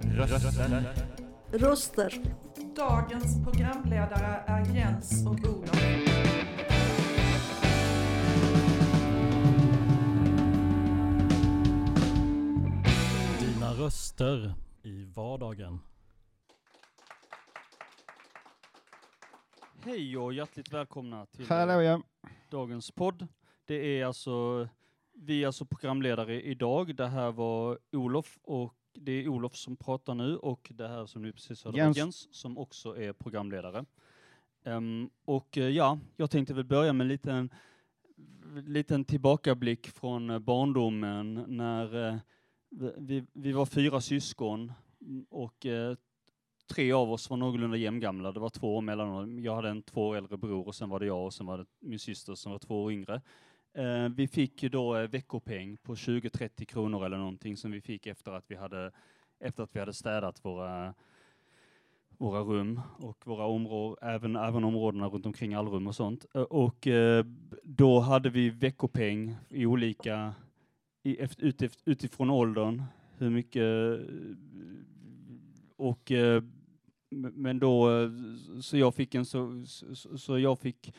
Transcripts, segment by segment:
Röster. Röster. Dagens programledare är Jens och Olof. Dina röster i vardagen. Hej och hjärtligt välkomna till Hallå ja. dagens podd. Det är alltså, vi är alltså programledare idag. Det här var Olof och det är Olof som pratar nu och det här som ni precis hörde Jens. Jens som också är programledare. Ehm, och eh, ja, jag tänkte väl börja med en liten, liten tillbakablick från eh, barndomen när eh, vi, vi var fyra syskon och tre av oss var någorlunda jämngamla. Det var två år mellan oss. Jag hade en två år äldre bror och sen var det jag och sen var det min syster som var två år yngre. Eh, vi fick ju då eh, veckopeng på 20-30 kronor eller någonting som vi fick efter att vi hade, efter att vi hade städat våra, våra rum och våra områden, även, även områdena runt omkring allrum och sånt. Eh, och eh, då hade vi veckopeng i olika, i, efter, utifrån åldern, hur mycket och eh, men då, eh, så jag fick en så, så, så jag fick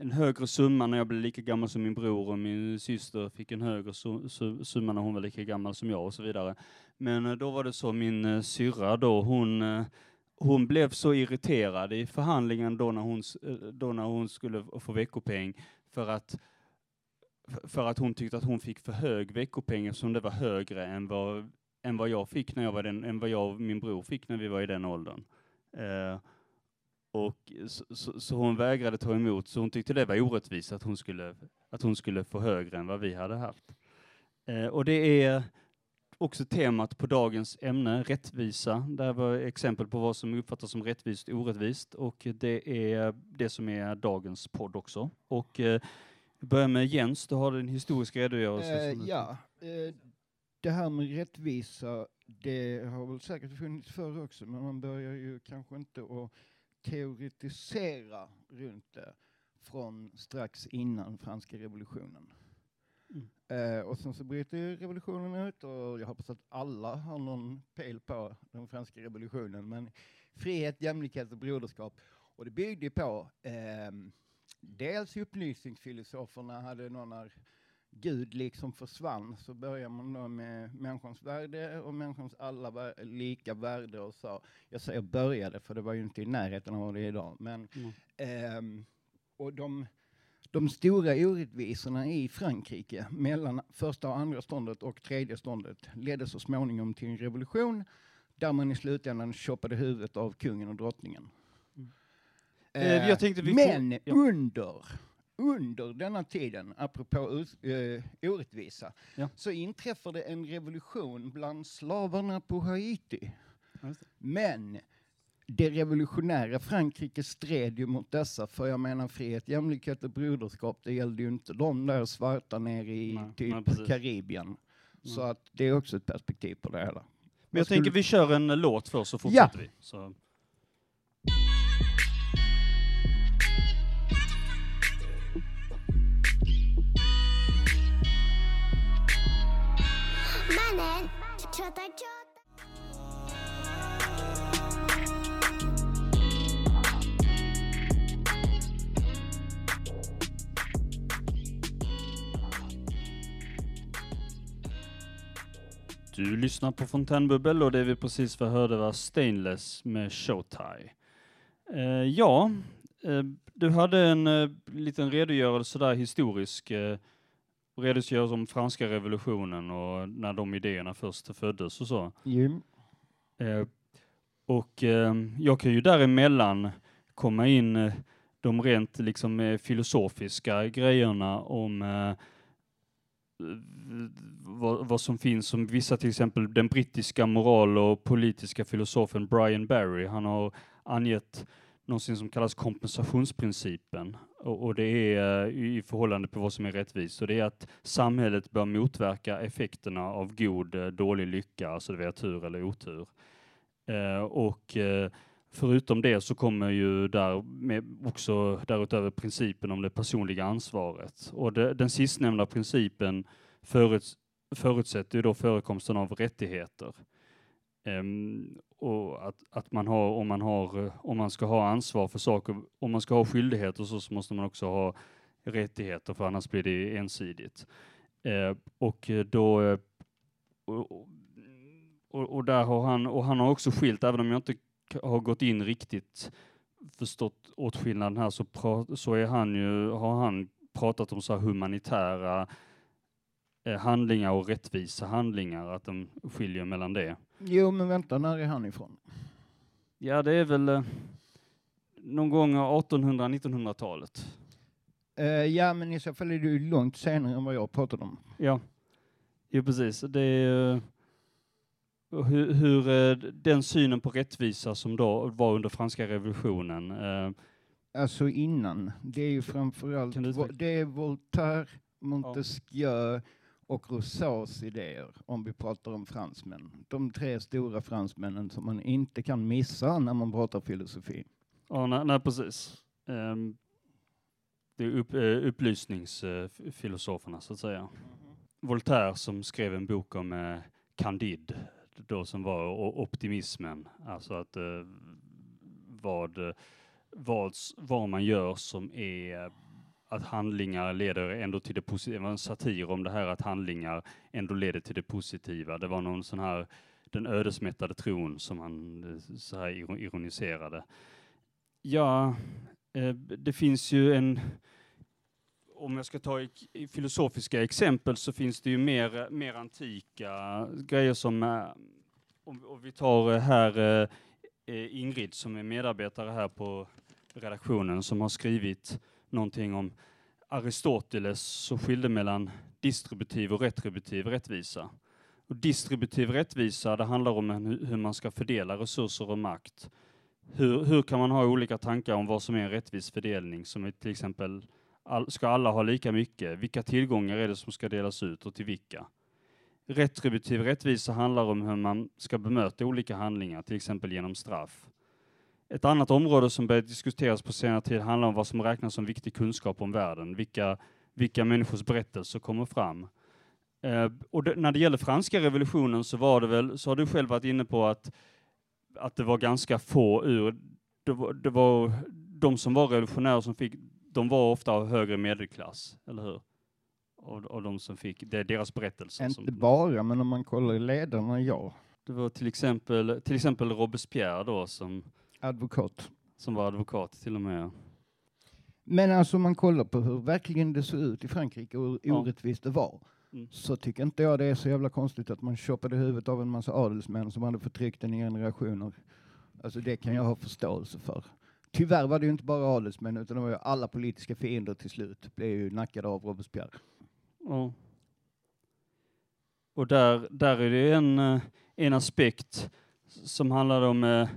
en högre summa när jag blev lika gammal som min bror och min syster fick en högre su, su, summa när hon var lika gammal som jag och så vidare. Men eh, då var det så min uh, syrra då, hon, eh, hon blev så irriterad i förhandlingen då när hon, då när hon skulle få veckopeng för att för att hon tyckte att hon fick för hög veckopeng eftersom det var högre än vad, än vad jag fick när jag var den, än vad jag och min bror fick när vi var i den åldern. Eh, och så, så, så hon vägrade ta emot, så hon tyckte det var orättvist att hon skulle, att hon skulle få högre än vad vi hade haft. Eh, och det är också temat på dagens ämne, rättvisa. Där var exempel på vad som uppfattas som rättvist och orättvist och det är det som är dagens podd också. Och eh, börjar med Jens, du har en historisk redogörelse. Eh, ja, eh, det här med rättvisa, det har väl säkert funnits förr också, men man börjar ju kanske inte att teoretisera runt det från strax innan franska revolutionen. Mm. Eh, och sen så bryter revolutionen ut och jag hoppas att alla har någon pejl på den franska revolutionen. Men frihet, jämlikhet och broderskap. Och det byggde ju på ehm, dels upplysningsfilosoferna hade någon när Gud liksom försvann så börjar man då med människans värde och människans alla vär- lika värde och så. Jag säger började för det var ju inte i närheten av det idag. Men, Mm. ehm, och de, de stora orättvisorna i Frankrike mellan första och andra ståndet och tredje ståndet ledde så småningom till en revolution där man i slutändan choppade huvudet av kungen och drottningen. Mm. Eh, jag tänkte vi får- men under, under denna tiden, apropå us, eh, orättvisa, Ja. så inträffade en revolution bland slavarna på Haiti. Det. Men det revolutionära Frankrike stred ju mot dessa, för jag menar frihet, jämlikhet och broderskap, det gällde ju inte de där svarta nere i Nej, typ nej. Karibien. Så Nej. att det är också ett perspektiv på det hela. Men jag skulle- tänker vi kör en låt först så fortsätter vi. Så. Mannen tjötar tjötar. Du lyssnar på Fontänbubbel och det vi precis förhörde var Stainless med Showtie. Eh, ja, eh, du hade en eh, liten redogörelse där historisk, eh, redogörelse om franska revolutionen och när de idéerna först föddes och så. Jo. Eh, och eh, jag kan ju däremellan komma in eh, de rent liksom eh, filosofiska grejerna om, eh, vad, vad som finns, som vissa till exempel den brittiska moral och politiska filosofen Brian Barry, han har angett någonting som kallas kompensationsprincipen. Och, och det är eh, i förhållande på vad som är rättvist. Och det är att samhället bör motverka effekterna av god, eh, dålig lycka, alltså det vill säga tur eller otur. Eh, och eh, förutom det så kommer ju där med också därutöver principen om det personliga ansvaret. Och det, den sistnämnda principen föruts, förutsätter ju då förekomsten av rättigheter. Um, och att, att man har, om man har, eh, om man ska ha ansvar för saker, om man ska ha skyldigheter så, så måste man också ha rättigheter för annars blir det ensidigt. Uh, och eh, då eh, och, och, och där har han, och han har också skilt, även om jag inte har gått in riktigt förstått åtskillnaden här så, pra, så är han ju, har han pratat om så här humanitära handlingar och rättvisa handlingar, att de skiljer mellan det. Jo, men vänta, när är han ifrån? Ja, det är väl eh, någon gång 1800-1900-talet. Eh, ja, men i så fall är det ju långt senare än vad jag pratade om. Ja, jo precis. Det är eh, hur, hur eh, den synen på rättvisa som då var under franska revolutionen. eh, Alltså innan. Det är ju framförallt det är Voltaire, Montesquieu och Rousseaus idéer om vi pratar om fransmän. De tre stora fransmännen som man inte kan missa när man pratar filosofi. Ja, nej, nej precis. Ehm, det är upp, uh, upplysningsfilosoferna så att säga. Voltaire som skrev en bok om uh, Candide, då som var optimismen, alltså att eh, vad, eh, vad, vad man gör som är eh, att handlingar leder ändå till det positiva, det var en satir om det här att handlingar ändå leder till det positiva. Det var någon sån här, den ödesmättade tron som han eh, så här ironiserade. Ja, eh, det finns ju en... Om jag ska ta i- filosofiska exempel så finns det ju mer, mer antika grejer som... Eh, om, vi tar här Ingrid som är medarbetare här på redaktionen som har skrivit någonting om Aristoteles som skilde mellan distributiv och retributiv rättvisa. Och distributiv rättvisa, det handlar om hur man ska fördela resurser och makt hur, hur kan man ha olika tankar om vad som är en rättvis fördelning? Som till exempel, all, ska alla ha lika mycket? Vilka tillgångar är det som ska delas ut och till vilka? Retributiv rättvisa handlar om hur man ska bemöta olika handlingar, till exempel genom straff. Ett annat område som börjat diskuteras på senare tid handlar om vad som räknas som viktig kunskap om världen, vilka, vilka människors berättelser kommer fram. Eh, och det, när det gäller franska revolutionen så var det väl, så har du själv varit inne på att att det var ganska få ur, det var, det var de som var revolutionärer som fick, de var ofta av högre medelklass, eller hur? Och, och de som fick, det är deras berättelser. Inte Som, bara, men om man kollar i ledarna, ja. det var till exempel, till exempel Robespierre då som, Advokat. som var advokat till och med. Men alltså om man kollar på hur verkligen det såg ut i Frankrike och hur Ja. orättvist det var. Mm. Så tycker inte jag det är så jävla konstigt att man choppade huvudet av en massa adelsmän som hade förtryckt den i generationer. Alltså det kan jag ha förståelse för. Tyvärr var det ju inte bara adelsmän utan det var ju alla politiska fiender till slut blev ju nackade av Robespierre. Ja. Och där, där är det en, eh, en aspekt som handlar om eh,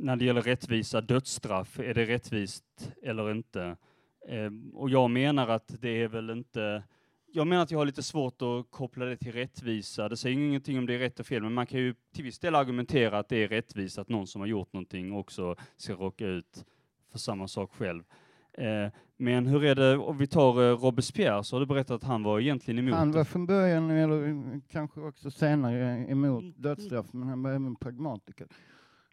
när det gäller rättvisa dödsstraff, är det rättvist eller inte? Eh, Och jag menar att det är väl inte jag menar att jag har lite svårt att koppla det till rättvisa. Det säger ingenting om det är rätt och fel, men man kan ju till viss del argumentera att det är rättvist att någon som har gjort någonting också ska råka ut för samma sak själv. Eh, men hur är det, om vi tar eh, Robespierre, så har du berättat att han var egentligen emot Han var från början, eller kanske också senare, emot Mm. dödsstraff, men han var även pragmatiker.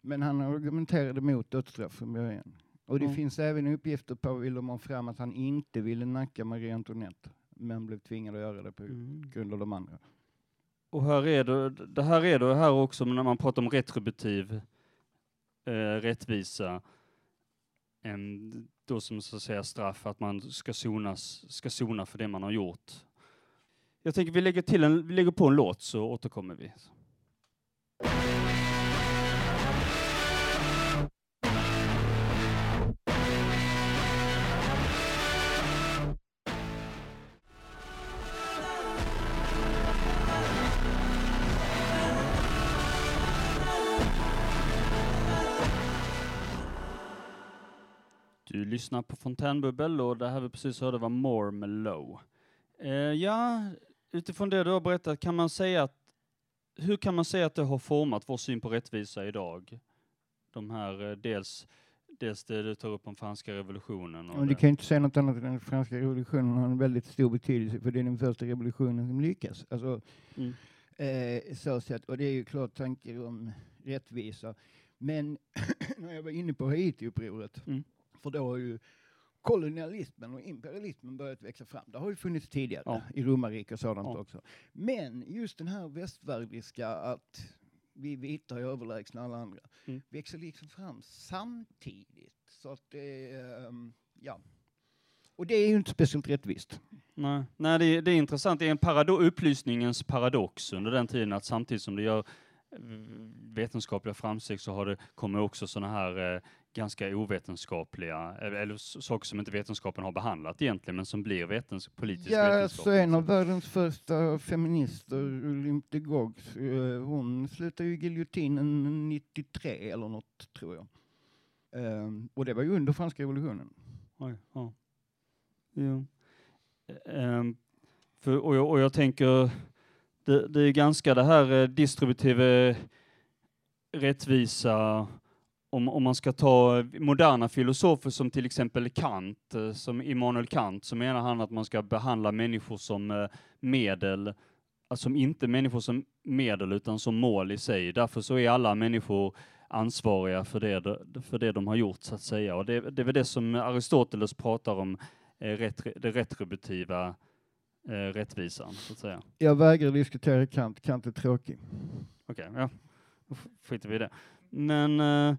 Men han argumenterade mot dödsstraff från början. Och det Mm. finns även uppgifter på, vill de ha fram, att han inte ville nacka Marie Antoinette, men blev tvingad att göra det på Mm. grund av de andra. Och här är det, det här är det här också när man pratar om retributiv eh, rättvisa, em, då som så att säga straff, att man ska, sonas, ska sona för det man har gjort. Jag tänker vi lägger, till en, vi lägger på en låt så återkommer vi. Lyssnar på Fontänbubbel och det här vi precis hörde var More med Low. Eh, ja, utifrån det du har berättat, kan man säga att, hur kan man säga att det har format vår syn på rättvisa idag? De här, eh, dels, dels det du tar upp om franska revolutionen. Och Och du kan ju inte säga något annat än att den franska revolutionen har en väldigt stor betydelse för det är den första revolutionen som lyckas. Alltså, Mm. eh, så sett. Och det är ju klart tankar om rättvisa. Men när jag var inne på Haiti-upproret, Mm. För då har ju kolonialismen och imperialismen börjat växa fram. Det har ju funnits tidigare Ja. i romarriket och sådant Ja. också. Men just den här västvärdiska att vi vita är överlägsna alla andra Mm. växer liksom fram samtidigt. Så att det ehm, ja. Och det är ju inte speciellt rättvist. Nej, Nej det, är, det är intressant. Det är en parado- upplysningens paradox under den tiden att samtidigt som det gör eh, vetenskapliga framsteg så har det kommit också sådana här eh, ganska ovetenskapliga, eh, eller saker som inte vetenskapen har behandlat egentligen, men som blir vetens politisk Ja, vetenskap. så en av världens första feminister, Olympe de Gogh, eh, hon slutade ju giljotinen 93 eller något, tror jag. Ehm, och det var ju under franska revolutionen. Oj, ja. Jo. Ehm, för, och, jag, och jag tänker, det, det är ganska det här eh, distributiva rättvisa, om, om man ska ta moderna filosofer som till exempel Kant, eh, som Immanuel Kant, så menar han att man ska behandla människor som eh, medel, alltså inte människor som medel utan som mål i sig. Därför så är alla människor ansvariga för det, de- för det de har gjort så att säga. Och det, det är väl det som Aristoteles pratar om, eh, retri, det retributiva eh, rättvisan, så att säga. Jag vägrar diskutera Kant, Kant är tråkig. Okej, ja. Då skiter vi i det. Men, eh,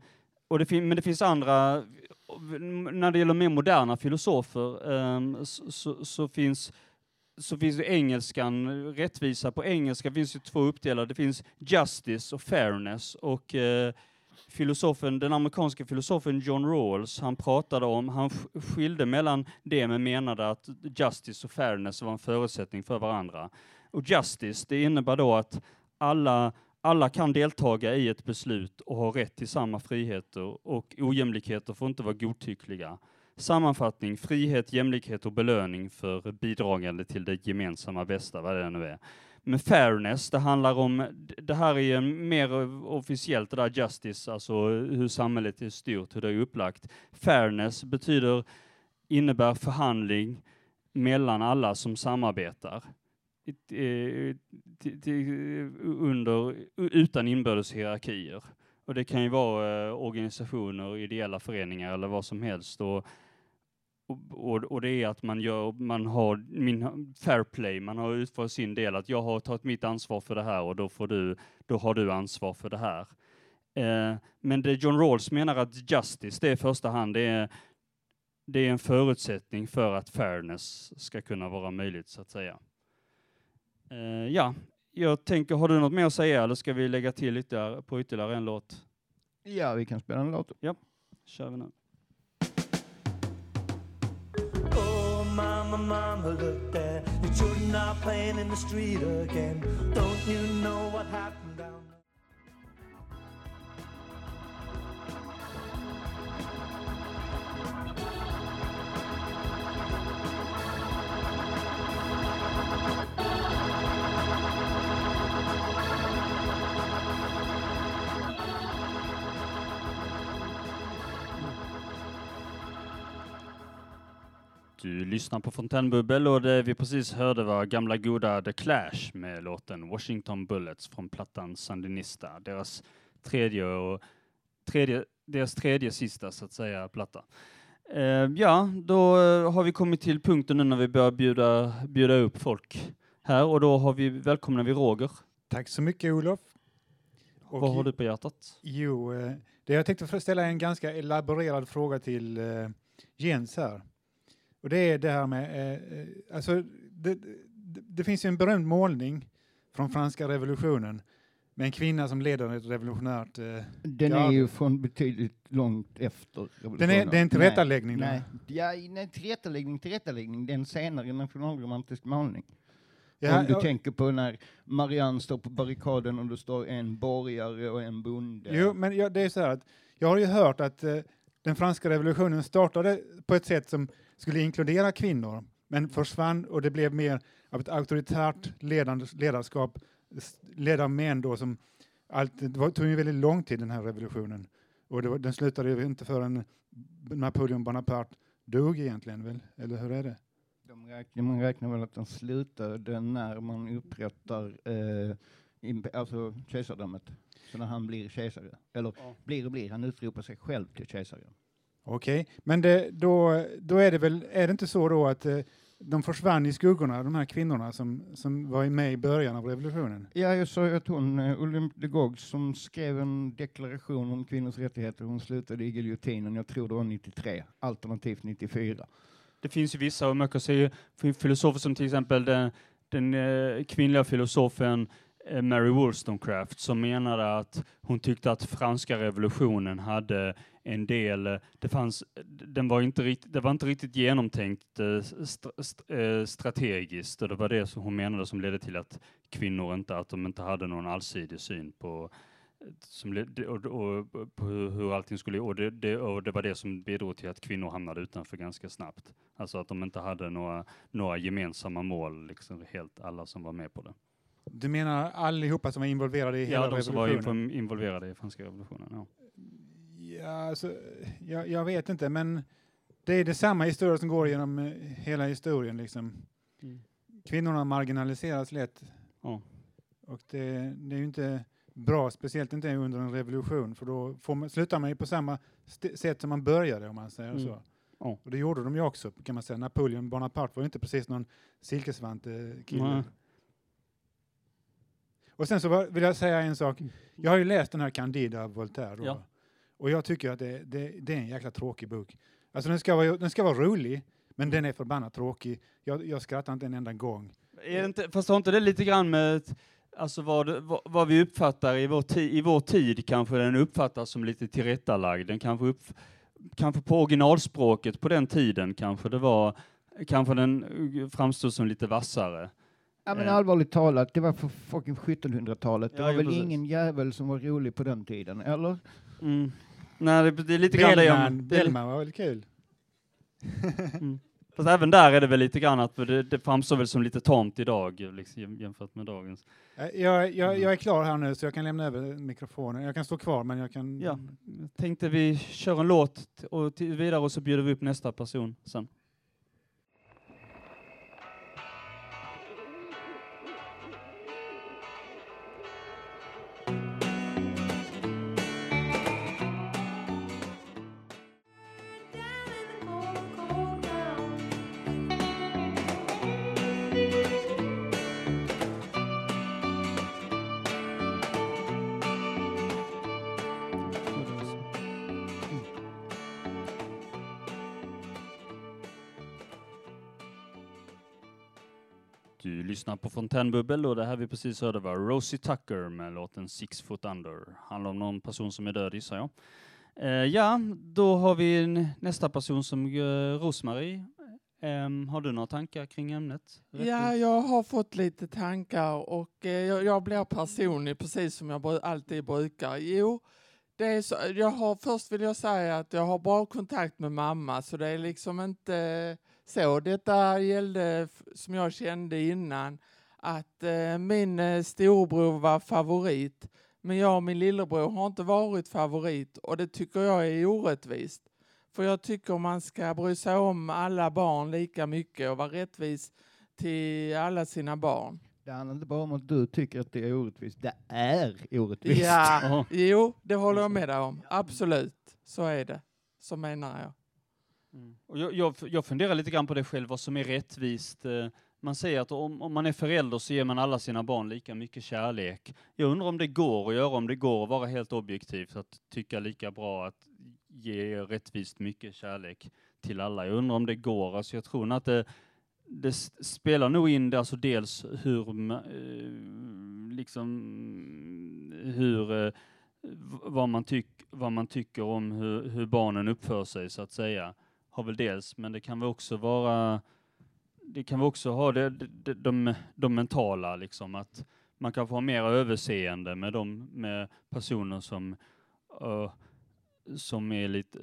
och det, fin- men det finns andra, när det gäller mer moderna filosofer, ehm, um, så, så, så finns så finns det engelskan, rättvisa på engelska finns ju två uppdelade. Det finns justice och fairness och eh, filosofen, den amerikanska filosofen John Rawls, han pratade om, han skilde mellan det men menade att justice och fairness var en förutsättning för varandra. Och justice, det innebär då att alla, alla kan deltaga i ett beslut och ha rätt till samma friheter och ojämlikheter får inte vara godtyckliga. Sammanfattning, frihet, jämlikhet och belöning för bidragande till det gemensamma bästa, vad det nu är. Men fairness, det handlar om, det här är mer officiellt, det där justice, alltså hur samhället är styrt, hur det är upplagt. Fairness betyder, innebär förhandling mellan alla som samarbetar. Eh, under, utan inbördes hierarkier. Och det kan ju vara eh, organisationer, ideella föreningar eller vad som helst. Och, och, och, och det är att man gör, man har min fair play, man har utfört sin del, att jag har tagit mitt ansvar för det här och då får du, då har du ansvar för det här. Eh, men det John Rawls menar att justice, det är i första hand, det är, det är en förutsättning för att fairness ska kunna vara möjligt så att säga. Eh, ja, jag tänker, har du något mer att säga eller ska vi lägga till ytterligare, på ytterligare en låt? Ja, vi kan spela en låt. kör vi nu. Oh, mama, mama, look there. Your children are playing in the street again. Don't you know what happened Du lyssnar på Fontänbubbel och det vi precis hörde var gamla goda The Clash med låten Washington Bullets från plattan Sandinista. Deras tredje och tredje, deras tredje sista så att säga platta. Eh, ja, då eh, har vi kommit till punkten nu när vi börjar bjuda, bjuda upp folk här och då har vi, välkomnar vi Roger. Tack så mycket Olof. Och Vad har du på hjärtat? Jo, eh, det jag tänkte ställa en ganska elaborerad fråga till eh, Jens här. Och det är det här med, eh, eh, alltså det, det, det finns ju en berömd målning från franska revolutionen med en kvinna som leder ett revolutionärt... Eh, Den är ju från betydligt långt efter revolutionen. den är, det är en tillrättaläggning. Nej, nej. Ja, nej, tillrättaläggning, tillrättaläggning. Det är en senare nationalromantisk målning. Ja, Om du ja, tänker på när Marianne står på barrikaden och det står en borgare och en bonde. Jo, men ja, det är så här att jag har ju hört att eh, den franska revolutionen startade på ett sätt som skulle inkludera kvinnor, men försvann och det blev mer av ett auktoritärt ledande, ledarskap, s- ledd av män då som allt, det var, tog ju väldigt lång tid den här revolutionen. Och det var, den slutade ju inte förrän Napoleon Bonaparte dog egentligen väl, eller hur är det? De räknar, man räknar väl att den slutade när man upprättar eh, alltså kejsardömet. Så när han blir kejsare. Eller blir och blir, han utropar sig själv till kejsare. Okej, men det, då, då är det väl, är det inte så då att eh, de försvann i skuggorna, de här kvinnorna som, som var med i början av revolutionen? Ja, jag sa ju att hon, eh, Olympe de Gaulle, som skrev en deklaration om kvinnors rättigheter, hon slutade i giljotinen, jag tror det var 93, alternativt 94. Det finns ju vissa, och man kan säga filosofer som till exempel den, den eh, kvinnliga filosofen Eh, Mary Wollstonecraft som menade att hon tyckte att franska revolutionen hade en del, eh, det fanns, den var inte riktigt, det var inte riktigt genomtänkt eh, st st strategiskt och det var det som hon menade som ledde till att kvinnor inte, att de inte hade någon allsidig syn på som, och, och, på hur hur allting skulle, och det, det, och det var det som bidrog till att kvinnor hamnade utanför ganska snabbt. Alltså att de inte hade några, några gemensamma mål, liksom helt alla som var med på det. Du menar allihopa som var involverade i hela Ja, de som var revolutionen? inv- involverade i franska revolutionen. Ja. Ja, alltså, jag, jag vet inte, men det är detsamma historia som går genom eh, hela historien. Liksom. Mm. Kvinnorna marginaliseras lätt. Ja. Och det, det är ju inte bra, speciellt inte under en revolution, för då får man, slutar man ju på samma sätt som man började, om man säger Mm. så. Ja. Och det gjorde de ju också, kan man säga. Napoleon Bonaparte var ju inte precis någon silkesvante-kille. Nej. Och sen så vill jag säga en sak. Jag har ju läst den här Candide av Voltaire. Då. Ja. Och jag tycker att det, det, det är en jäkla tråkig bok. Alltså den ska vara, den ska vara rolig, men den är förbannat tråkig. Jag, jag skrattar inte en enda gång. Är det inte, fast har inte det lite grann med alltså vad, vad, vad vi uppfattar i vår, ti, i vår tid kanske den uppfattas som lite tillrättalagd. Den kanske, upp, kanske på originalspråket på den tiden kanske det var, kanske den framstod som lite vassare. Ja men Eh. allvarligt talat, det var för fucking 1700-talet. Det Ja, var jo, väl precis. ingen jävel som var rolig på den tiden, eller? Mm. Nej, det, det är lite grann det Bellman, jag... Det är, li- Bellman var väl kul? fast även där är det väl lite grann att det, det framstår väl som lite tamt idag liksom, jämfört med dagens. Eh, Jag, jag, jag är klar här nu så jag kan lämna över mikrofonen. Jag kan stå kvar men jag kan... Ja. Tänkte vi kör en låt t- och vidare och så bjuder vi upp nästa person sen. lyssnar på Fontänbubbel och det här vi precis hörde var Rosie Tucker med låten Six Foot Under. Handlar om någon person som är död gissar jag. Eh, ja, då har vi nästa person som uh, Rosmarie. Ehm, har du några tankar kring ämnet? Ja, jag har fått lite tankar och eh, jag, jag blir personlig precis som jag alltid brukar. Jo, det är så, jag har, först vill jag säga att jag har bra kontakt med mamma så det är liksom inte så. Detta gällde, som jag kände innan, att eh, min eh, storebror var favorit. Men jag och min lillebror har inte varit favorit och det tycker jag är orättvist. För jag tycker man ska bry sig om alla barn lika mycket och vara rättvis till alla sina barn. Det handlar inte bara om att du tycker att det är orättvist, det är orättvist. Ja, jo, det håller jag med dig om. Absolut, så är det. Så menar jag. Och jag, jag, jag funderar lite grann på det själv, vad som är rättvist. Eh, man säger att om, om man är förälder så ger man alla sina barn lika mycket kärlek. Jag undrar om det går att göra, om det går att vara helt objektiv, att tycka lika bra att ge rättvist mycket kärlek till alla. Jag undrar om det går. Alltså jag tror att det, det spelar nog in alltså dels hur, eh, liksom, hur, eh, vad man, tyck, vad man tycker om hur, hur barnen uppför sig, så att säga har väl dels, men det kan väl också vara, det kan väl också ha det, det, de, de mentala, liksom att man kan få ha mer överseende med de med personer som, uh, som är lite,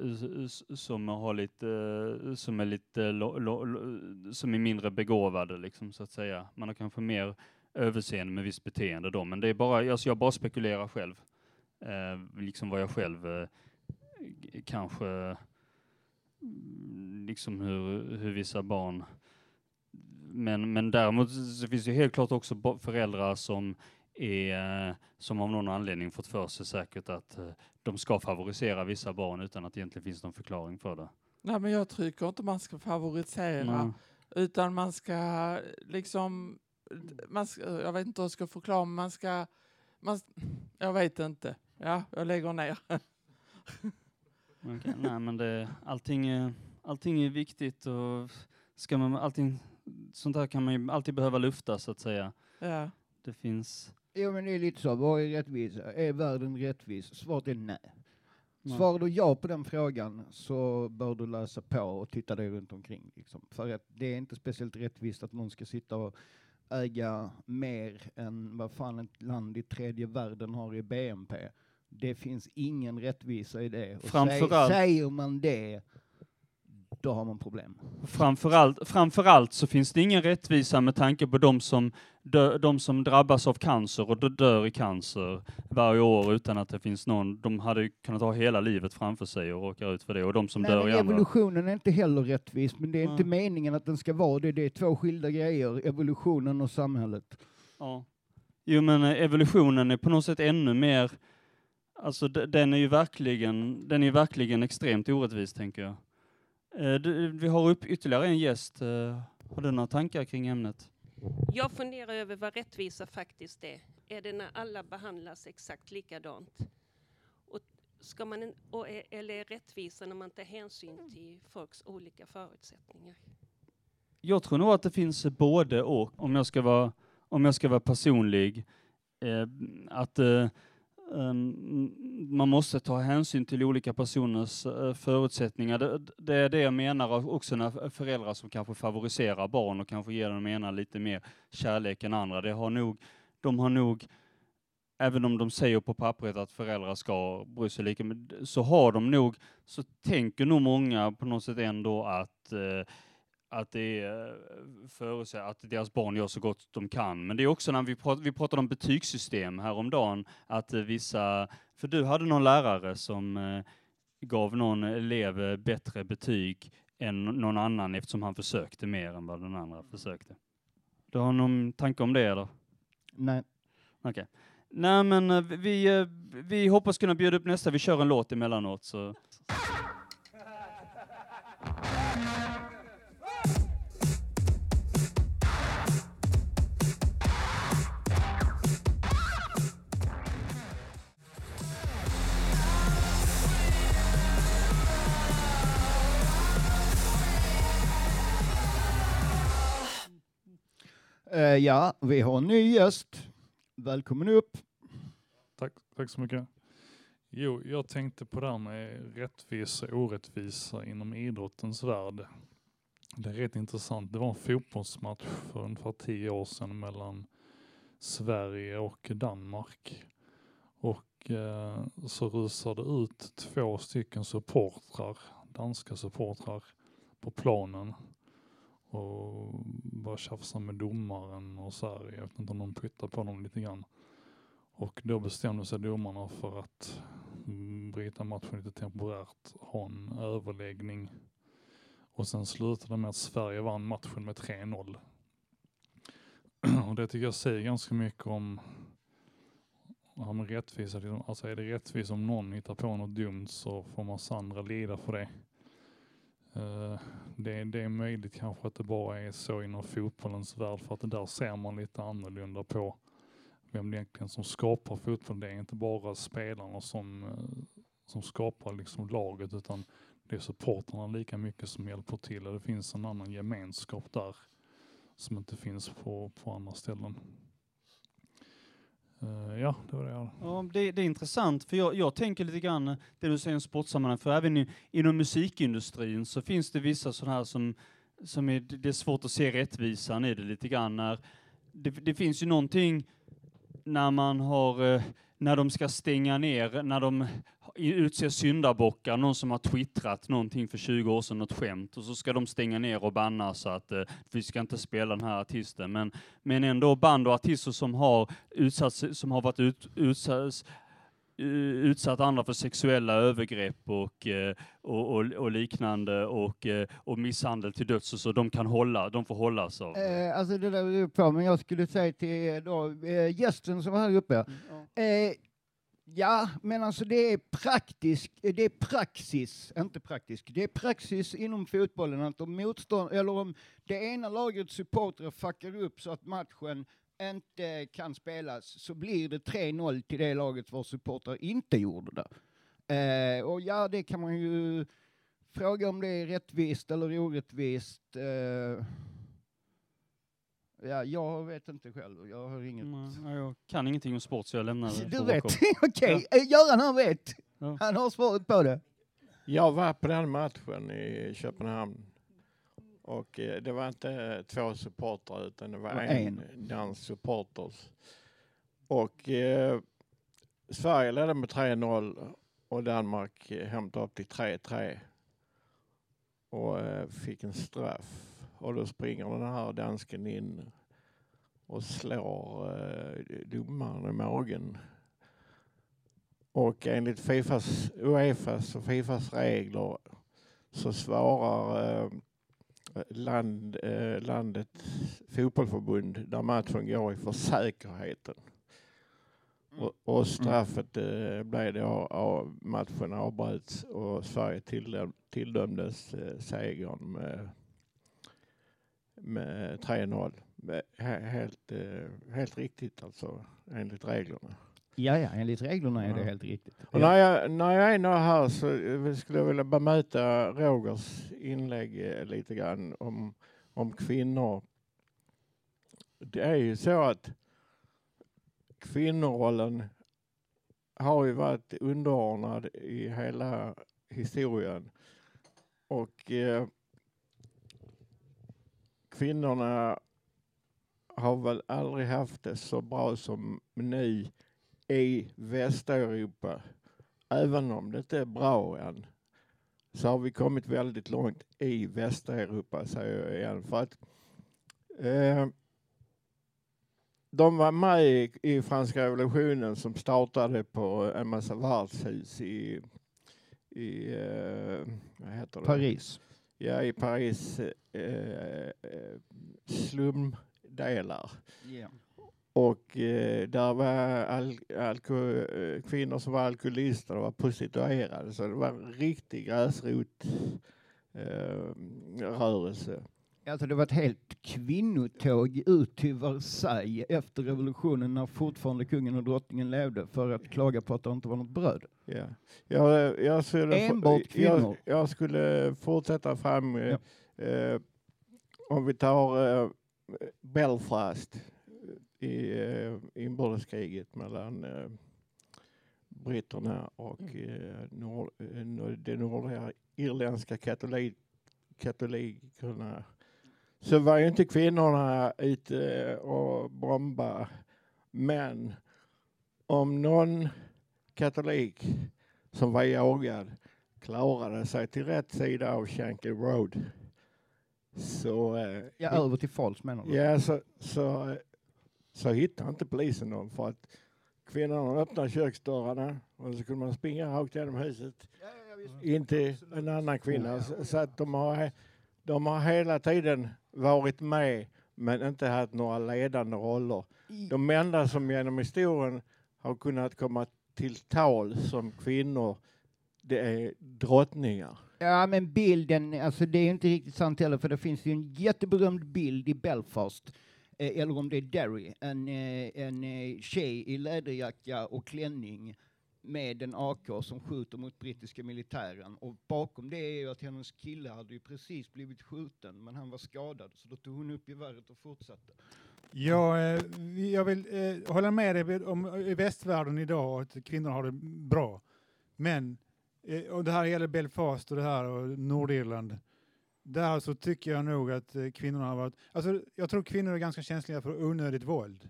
som har lite, som är lite, lo, lo, lo, som är mindre begåvade liksom så att säga. Man har kanske mer överseende med visst beteende då, men det är bara, alltså jag bara spekulerar själv. Eh, liksom vad jag själv eh, kanske, liksom hur, hur vissa barn men, men däremot så finns det helt klart också föräldrar som är, som av någon anledning fått för sig säkert att eh, de ska favorisera vissa barn utan att det egentligen finns någon förklaring för det. Nej, men jag tycker inte man ska favorisera. Nej. Utan man ska liksom, man ska, jag vet inte hur jag ska förklara, men man ska, man, jag vet inte. Ja, jag lägger ner. Okej, nej men det, allting, är, allting är viktigt och ska man, allting, sånt här kan man ju alltid behöva lufta så att säga. Ja. Det finns, Jo men det är lite så, vad är rättvisa? Är världen rättvis? Svaret är nej. Nej. Svarar du ja på den frågan så bör du läsa på och titta dig runt omkring. Liksom. För att det är inte speciellt rättvist att någon ska sitta och äga mer än vad fan ett land i tredje världen har i BNP. Det finns ingen rättvisa i det. Och Framförallt- säg, säger man det, då har man problem. framförallt, framförallt så finns det ingen rättvisa med tanke på de som, dö, de som drabbas av cancer och dö- dör i cancer varje år utan att det finns någon, de hade kunnat ha hela livet framför sig och råkar ut för det och de som Nej, dör men i andra. evolutionen är inte heller rättvis, men det är inte Nej. meningen att den ska vara det. Det är två skilda grejer, evolutionen och samhället. Ja. Jo men evolutionen är på något sätt ännu mer, alltså de- den är ju verkligen, den är verkligen extremt orättvis tänker jag. Eh, Vi har upp ytterligare en gäst. eh, Har du några tankar kring ämnet? Jag funderar över vad rättvisa faktiskt är. Är det när alla behandlas exakt likadant? Och ska man, och eller är rättvisa när man tar hänsyn till folks olika förutsättningar? Jag tror nog att det finns både och, om jag ska vara, om jag ska vara personlig. Eh, att eh, Ehm, man måste ta hänsyn till olika personers eh, förutsättningar. Det, det är det jag menar också när föräldrar som kanske favoriserar barn och kanske ger dem ena lite mer kärlek än andra. Det har nog, de har nog, även om de säger på pappret att föräldrar ska bry sig lika, så har de nog, så tänker nog många på något sätt ändå att eh, att det är eh, förutse att deras barn gör så gott de kan. Men det är också när vi, prat, vi pratade om betygssystem häromdagen, att eh, vissa, för du hade någon lärare som eh, gav någon elev bättre betyg än någon annan eftersom han försökte mer än vad den andra försökte. Du har någon tanke om det eller? Nej. Okej. Nej men vi, vi hoppas kunna bjuda upp nästa, vi kör en låt emellanåt så. Eh, ja, vi har en ny gäst. Välkommen upp. Tack, tack så mycket. Jo, jag tänkte på det här med rättvisa och orättvisa inom idrottens värld. Det är rätt intressant. Det var en fotbollsmatch för ungefär tio år sedan mellan Sverige och Danmark. Och eh, så rusade ut två stycken supportrar, danska supportrar, på planen och bara tjafsade med domaren och så här. Jag vet inte om de puttade på dem lite grann. Och då bestämde sig domarna för att bryta matchen lite temporärt, ha en överläggning. Och sen slutade det med att Sverige vann matchen med 3-0. Och det tycker jag säger ganska mycket om ja, men rättvisa. liksom. Alltså är det rättvist om någon hittar på något dumt så får massa andra lida för det. Eh, det, det är möjligt kanske att det bara är så inom fotbollens värld för att det där ser man lite annorlunda på vem det egentligen som skapar fotboll. Det är inte bara spelarna som, eh, som skapar liksom laget utan det är supportrarna lika mycket som hjälper till och det finns en annan gemenskap där som inte finns på, på andra ställen. Uh, ja, det var det jag. Ja, det, det är intressant, för jag, jag tänker lite grann det du säger om sportsammanhang, för även i, inom musikindustrin så finns det vissa sådana här som, som är, det är svårt att se rättvisan i det lite grann. När, det, det finns ju någonting när man har, eh, när de ska stänga ner, när de utse syndabockar, någon som har twittrat någonting för 20 år sedan, något skämt, och så ska de stänga ner och banna så att eh, vi ska inte spela den här artisten. Men, men ändå band och artister som har utsatts, som har varit ut, utsatts, eh, utsatt andra för sexuella övergrepp och, eh, och, och, och liknande och, eh, och misshandel till döds och så, de kan hålla, de får hållas av. Eh, alltså det där är på, men jag skulle säga till då, eh, gästen som var här uppe. Eh, ja, men alltså det är praktisk, det är praxis, inte praktisk, det är praxis inom fotbollen att om motstånd, eller om det ena lagets supportrar fuckar upp så att matchen inte kan spelas så blir det 3-0 till det laget vars supportrar inte gjorde det. Eh, och ja, det kan man ju fråga om det är rättvist eller orättvist. Eh, ja, jag vet inte själv. Jag har inget... Nej, jag kan ingenting om sport så jag lämnar det Du vet? Okej, eh, Göran han vet. Ja. Han har svaret på det. Jag var på den matchen i Köpenhamn. Och eh, det var inte två supportrar utan det var var en dansk supporter. Och eh, Sverige ledde med 3-0 och Danmark eh, hämtade upp till 3-3. Och eh, fick en straff. Och då springer den här dansken in och slår eh, domaren i magen. Och enligt Fifas, Uefas och Fifas regler så svarar eh, land, eh, landets fotbollförbund där matchen går i för säkerheten. Och, och straffet eh, blev då av matchen avbröts och Sverige tilldöm, tilldömdes eh, segern med, med 3-0. Med- he- Helt, eh, helt riktigt alltså, enligt reglerna. Ja, ja, enligt reglerna är det Ja. helt riktigt. Och när, jag, när jag är nu här så eh, skulle jag vilja bemöta Rogers inlägg eh, lite grann om, om kvinnor. Det är ju så att kvinnorollen har ju varit underordnad i hela historien. Och eh, kvinnorna har väl aldrig haft det så bra som nu i Västeuropa. Även om det inte är bra än så har vi kommit väldigt långt i Västeuropa säger jag igen. För att eh, de var med i, i franska revolutionen som startade på en massa värdshus i, i eh, vad heter det? Paris. Ja, i Paris eh, eh, slumdelar. Ja. Och eh, där var al alko eh, kvinnor som var alkoholister och var prostituerade. Så det var en riktig gräsrot eh. Alltså det var ett helt kvinnotåg ut till Versailles efter revolutionen när fortfarande kungen och drottningen levde för att klaga på att det inte var något bröd. Ja. Jag, jag, skulle, Enbart jag, kvinnor. jag skulle fortsätta fram. Eh, eh, om vi tar eh, Belfast i eh, inbördeskriget mellan eh, britterna och eh, nord, eh, nord- de nordiga irländska katolik, katolikerna så var ju inte kvinnorna ute och bomba. Men om någon katolik som var jagad klarade sig till rätt sida av Shankill Road så... eh, Ja, över till Fals menar du? Ja, så, så, eh, så hittade inte polisen dem för att kvinnorna öppnade köksdörrarna och så kunde man springa rakt genom huset in till en annan kvinna. Så, så att de har, de har hela tiden varit med men inte haft några ledande roller. De enda som genom historien har kunnat komma till tal som kvinnor, det är drottningar. Ja, men bilden, alltså det är inte riktigt sant heller, för det finns ju en jätteberömd bild i Belfast, eh, eller om det är Derry, en, eh, en eh, tjej i läderjacka och klänning med en AK som skjuter mot brittiska militären. Och bakom det är ju att hennes kille hade ju precis blivit skjuten, men han var skadad, så då tog hon upp geväret och fortsatte. Jag, eh, jag vill eh, hålla med dig om i västvärlden idag att kvinnor har det bra. Men, eh, och det här gäller Belfast och det här och Nordirland. Där så tycker jag nog att eh, kvinnorna har varit... Alltså, jag tror kvinnor är ganska känsliga för onödigt våld.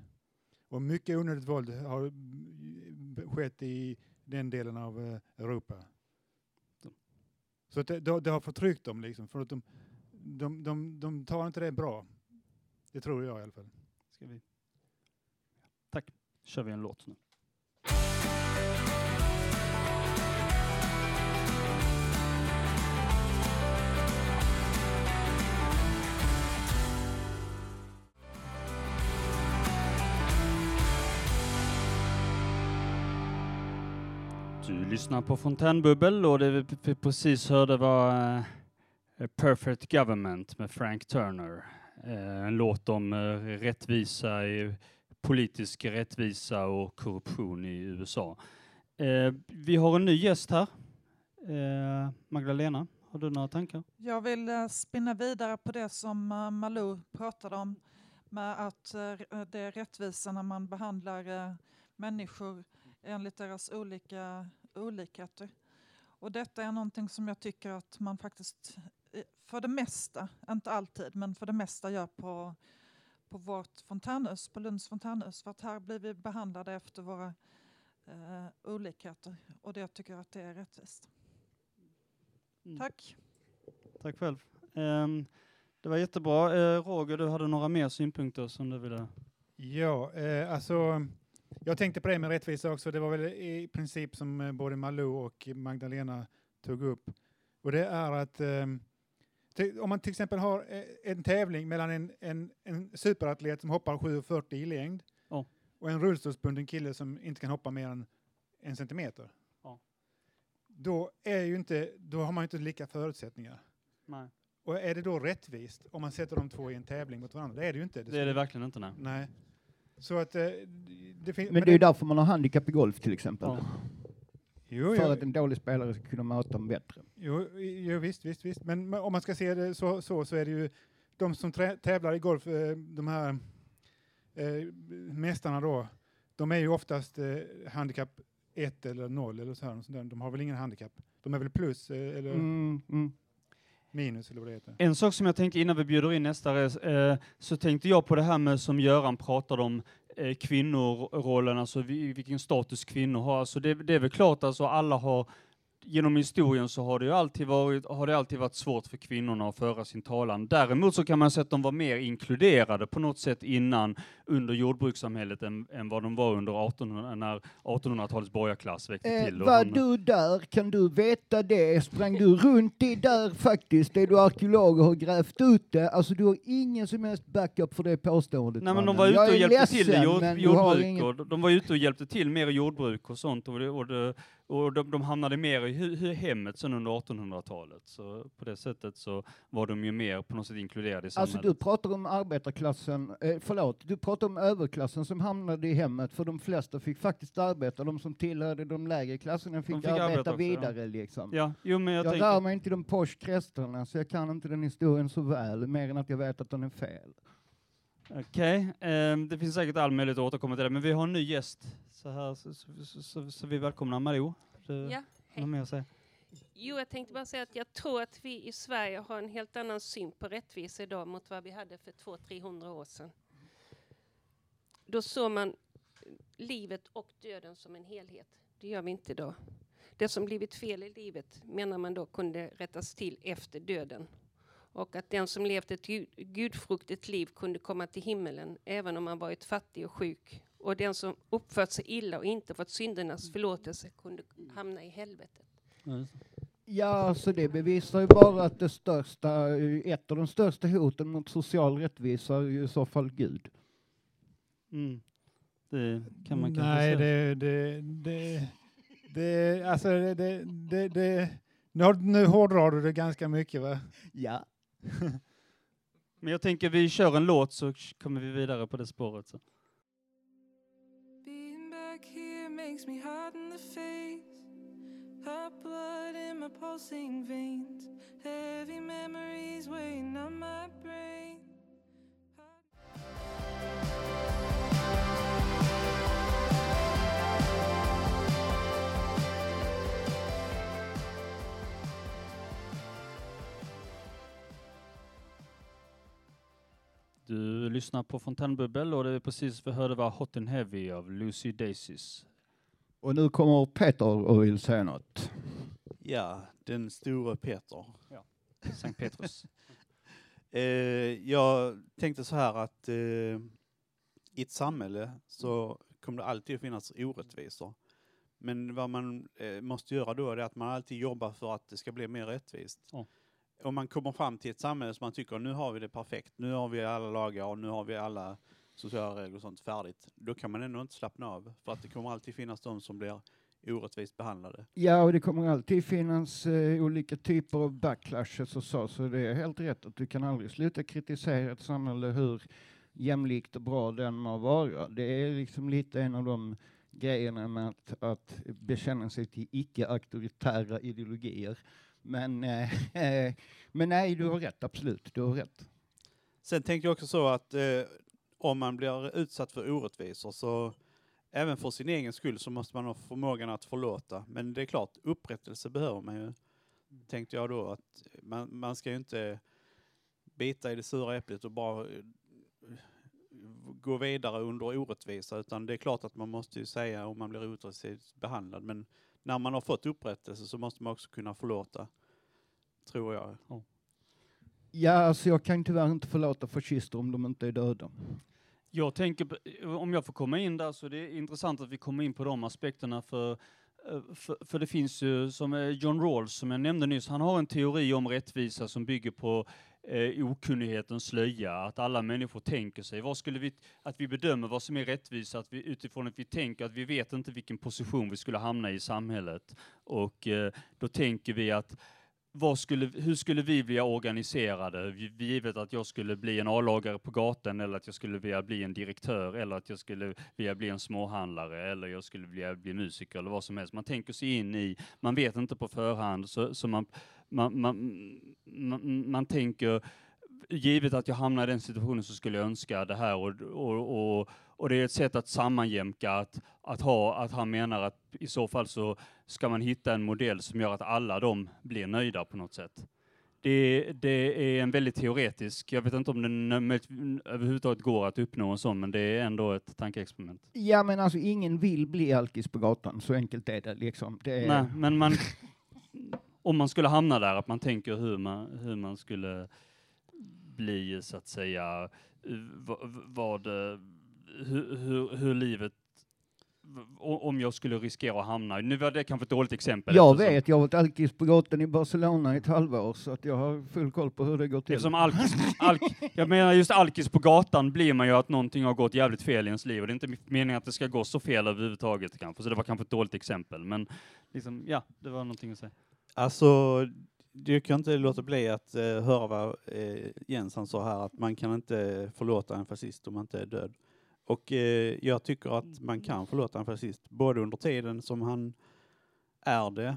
Och mycket onödigt våld har eh, skett i den delen av eh, Europa. Så att det, det, det har förtryckt dem liksom, för att de, de, de, de tar inte det bra. Det tror jag i alla fall. Ska vi? Tack. kör vi en låt nu. Du lyssnar på Fontänbubbel och det vi precis hörde var A Perfect Government med Frank Turner. Eh, en låt om eh, rättvisa, politisk rättvisa och korruption i USA. Eh, vi har en ny gäst här. Magdalena, har du några tankar? Jag vill spinna vidare på det som Malou pratade om med att det är rättvisa när man behandlar människor enligt deras olika olikheter. Och detta är någonting som jag tycker att man faktiskt för det mesta, inte alltid, men för det mesta gör på, på vårt fontänhus, på Lunds fontänhus. För att här blir vi behandlade efter våra eh, olikheter och det jag tycker att det är rättvist. Tack. Tack själv. Ehm, Det var jättebra. Eh, Roger, du hade några mer synpunkter som du ville... Ja, eh, alltså jag tänkte på det med rättvisa också. Det var väl i princip som eh, både Malou och Magdalena tog upp. Och det är att eh, till, om man till exempel har eh, en tävling mellan en, en, en superatlet som hoppar 7,40 i längd Ja. och en rullstolsbunden kille som inte kan hoppa mer än en centimeter. Ja. Då, är ju inte, då har man ju inte lika förutsättningar. Nej. Och är det då rättvist om man sätter de två i en tävling mot varandra? Det är det ju inte. Det är det verkligen inte, nej. Nej. Så att eh, det finns... Men det är ju därför man har handikapp i golf till exempel. Jo, För jo. att en dålig spelare ska kunna möta dem bättre. Jo, jo visst, visst, visst. Men om man ska se det så, så, så är det ju de som trä, tävlar i golf, eh, de här eh, mästarna då, de är ju oftast eh, handikapp 1 eller 0 eller så här. sånt där. De har väl ingen handikapp? De är väl plus eh, eller Mm, mm. minus eller vad det heter. En sak som jag tänkte innan vi bjuder in nästa res, eh, så tänkte jag på det här med som Göran pratade om, eh, kvinnorollen, alltså vilken status kvinnor har. Alltså det, det är väl klart, alltså alla har, genom historien så har det ju alltid varit, har det alltid varit svårt för kvinnorna att föra sin talan. Däremot så kan man säga att de var mer inkluderade på något sätt innan, under jordbrukssamhället, än, än vad de var under 1800, när 1800-talets borgarklass växte Eh, till. var han- du där? Kan du veta det? Sprang du runt i där faktiskt? Är du arkeolog och har grävt ut det? Alltså du har ingen som helst backup för det påståendet Nej men de var ute och hjälpte till i ledsen, jord, jordbruk, ingen- och de var ute och hjälpte till mer i jordbruk och sånt, och, det, och, det, och de, de hamnade mer i hu, hemmet sen under 1800-talet. Så på det sättet så var de ju mer på något sätt inkluderade i samhället. Alltså du pratar om arbetarklassen, eh, förlåt, du pratar om överklassen som hamnade i hemmet för de flesta fick faktiskt arbeta, de som tillhörde de lägre klasserna fick, De fick arbeta, arbeta också, ja. vidare liksom. Ja, jo men jag, Jag tänker... rör mig inte i de posh så jag kan inte den historien så väl, mer än att jag vet att den är fel. Okej, ehm, det finns säkert all möjlighet att återkomma till det, men vi har en ny gäst. Så, här, så, så, så, så, vi välkomnar Malou. Du, Ja, mer att säga? Jo, jag tänkte bara säga att jag tror att vi i Sverige har en helt annan syn på rättvisa idag mot vad vi hade för 200-300 år sedan. Då såg man livet och döden som en helhet. Det gör vi inte idag. Det som blivit fel i livet menar man då kunde rättas till efter döden. Och att den som levt ett gud, gudfruktigt liv kunde komma till himmelen även om man varit fattig och sjuk. Och den som uppfört sig illa och inte fått syndernas förlåtelse kunde hamna i helvetet. Ja, så det bevisar ju bara att det största, ett av de största hoten mot social rättvisa är ju i så fall Gud. Mm. Det kan man kanske Nej, säga. det, det, det, det, alltså det, det, det, det nu, har- nu hårdrar du det ganska mycket va? Ja. Men jag tänker vi kör en låt så kommer vi vidare på det spåret. Så. Being back here makes me hot in the face. Hot blood in my pulsing veins. Heavy memories weighing on my brain. Lyssnar på Fontänbubbel och det vi precis vi hörde var Hot and Heavy av Lucy Daisies. Och nu kommer Peter och vill säga något. Ja, den stora Peter. Ja, Sankt Petrus. eh, jag tänkte så här att eh, i ett samhälle så kommer det alltid att finnas orättvisor. Men vad man eh, måste göra då är att man alltid jobbar för att det ska bli mer rättvist. Ja. Om man kommer fram till ett samhälle som man tycker nu har vi det perfekt, nu har vi alla lagar och nu har vi alla sociala regler och sånt färdigt. Då kan man ändå inte slappna av för att det kommer alltid finnas de som blir orättvist behandlade. Ja, och det kommer alltid finnas eh, olika typer av backlashes och så, så det är helt rätt att du kan aldrig sluta kritisera ett samhälle hur jämlikt och bra den må vara. Det är liksom lite en av de grejerna med att, att bekänna sig till icke-auktoritära ideologier. Men, eh, men nej, du har rätt, absolut, du har rätt. Sen tänkte jag också så att eh, om man blir utsatt för orättvisor så även för sin egen skull så måste man ha förmågan att förlåta. Men det är klart, upprättelse behöver man ju. Tänkte jag då att man, man ska ju inte bita i det sura äpplet och bara eh, gå vidare under orättvisa utan det är klart att man måste ju säga om man blir orättvist behandlad men när man har fått upprättelse så måste man också kunna förlåta. Tror jag. Ja, alltså jag kan tyvärr inte förlåta fascister om de inte är döda. Jag tänker, på- om jag får komma in där, så det är intressant att vi kommer in på de aspekterna för, eh, för, för det finns ju, som eh, John Rawls, som jag nämnde nyss, han har en teori om rättvisa som bygger på eh, okunnighetens slöja, att alla människor tänker sig, vad skulle vi, att vi bedömer vad som är rättvisa, att vi, utifrån att vi tänker att vi vet inte vilken position vi skulle hamna i samhället. Och eh, då tänker vi att vad skulle, hur skulle vi bli organiserade? Givet att jag skulle bli en A-lagare på gatan eller att jag skulle vilja bli en direktör eller att jag skulle vilja bli en småhandlare eller jag skulle vilja bli musiker eller vad som helst. Man tänker sig in i, man vet inte på förhand så, så man, man, man, man, man tänker givet att jag hamnar i den situationen så skulle jag önska det här och, och, och, och det är ett sätt att sammanjämka att, att ha, att han menar att i så fall så ska man hitta en modell som gör att alla de blir nöjda på något sätt. Det, det är en väldigt teoretisk, jag vet inte om det nö- överhuvudtaget går att uppnå en sån, men det är ändå ett tankeexperiment. Ja, men alltså ingen vill bli alkis på gatan, så enkelt är det liksom. Det är... Nej, men man, om man skulle hamna där, att man tänker hur man, hur man skulle bli, så att säga, vad, hur, hur, hur livet, om jag skulle riskera att hamna, nu var det kanske ett dåligt exempel. Jag eftersom- vet, jag har varit alkis på gatan i Barcelona i ett halvår, så att jag har full koll på hur det går till. Eftersom alkis, alk, jag menar just alkis på gatan blir man ju att någonting har gått jävligt fel i ens liv och det är inte meningen att det ska gå så fel överhuvudtaget kanske, så det var kanske ett dåligt exempel, men liksom, ja, det var någonting att säga. Alltså, du kan inte låta bli att eh, höra vad eh, Jens han sa här, att man kan inte förlåta en fascist om man inte är död. Och eh, jag tycker att man kan förlåta en fascist, både under tiden som han är det,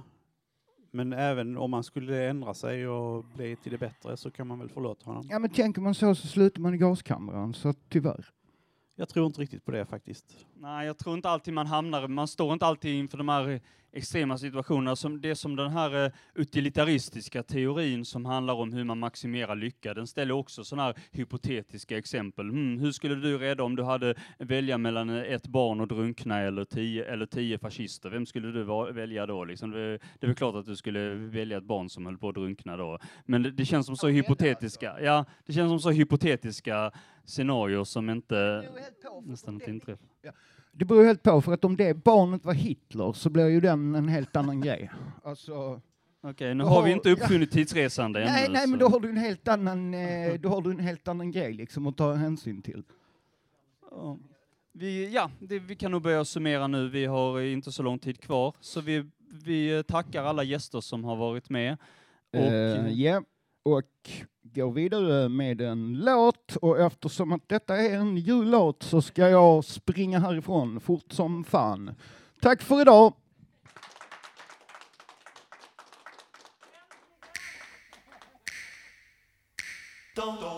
men även om man skulle ändra sig och bli till det bättre så kan man väl förlåta honom. Ja, men tänker man så så slutar man i gaskammaren, så tyvärr. Jag tror inte riktigt på det faktiskt. Nej, jag tror inte alltid man hamnar, man står inte alltid inför de här extrema situationerna. Som det som den här eh, utilitaristiska teorin som handlar om hur man maximerar lycka, den ställer också sådana här hypotetiska exempel. Hmm, hur skulle du rädda om du hade välja mellan eh, ett barn och drunkna eller tio, eller tio fascister? Vem skulle du välja då? Liksom? Det, det är väl klart att du skulle välja ett barn som höll på att drunkna då. Men det, det känns som så hypotetiska, ja, det känns som så hypotetiska scenarier som inte nästan inte inträffar. Det beror helt på, för att om det barnet var Hitler så blir ju den en helt annan grej. Alltså, Okej, nu har vi inte uppfunnit tidsresande nej, ännu. nej, men så- då har du en helt annan, eh, då har du en helt annan grej liksom att ta hänsyn till. Ja. Vi, ja, det, vi kan nog börja summera nu. Vi har inte så lång tid kvar, så vi, vi tackar alla gäster som har varit med. Och, Eh, Ja, och går vidare med en låt. Och eftersom att detta är en jullåt så ska jag springa härifrån fort som fan. Tack för idag! Don't, don't.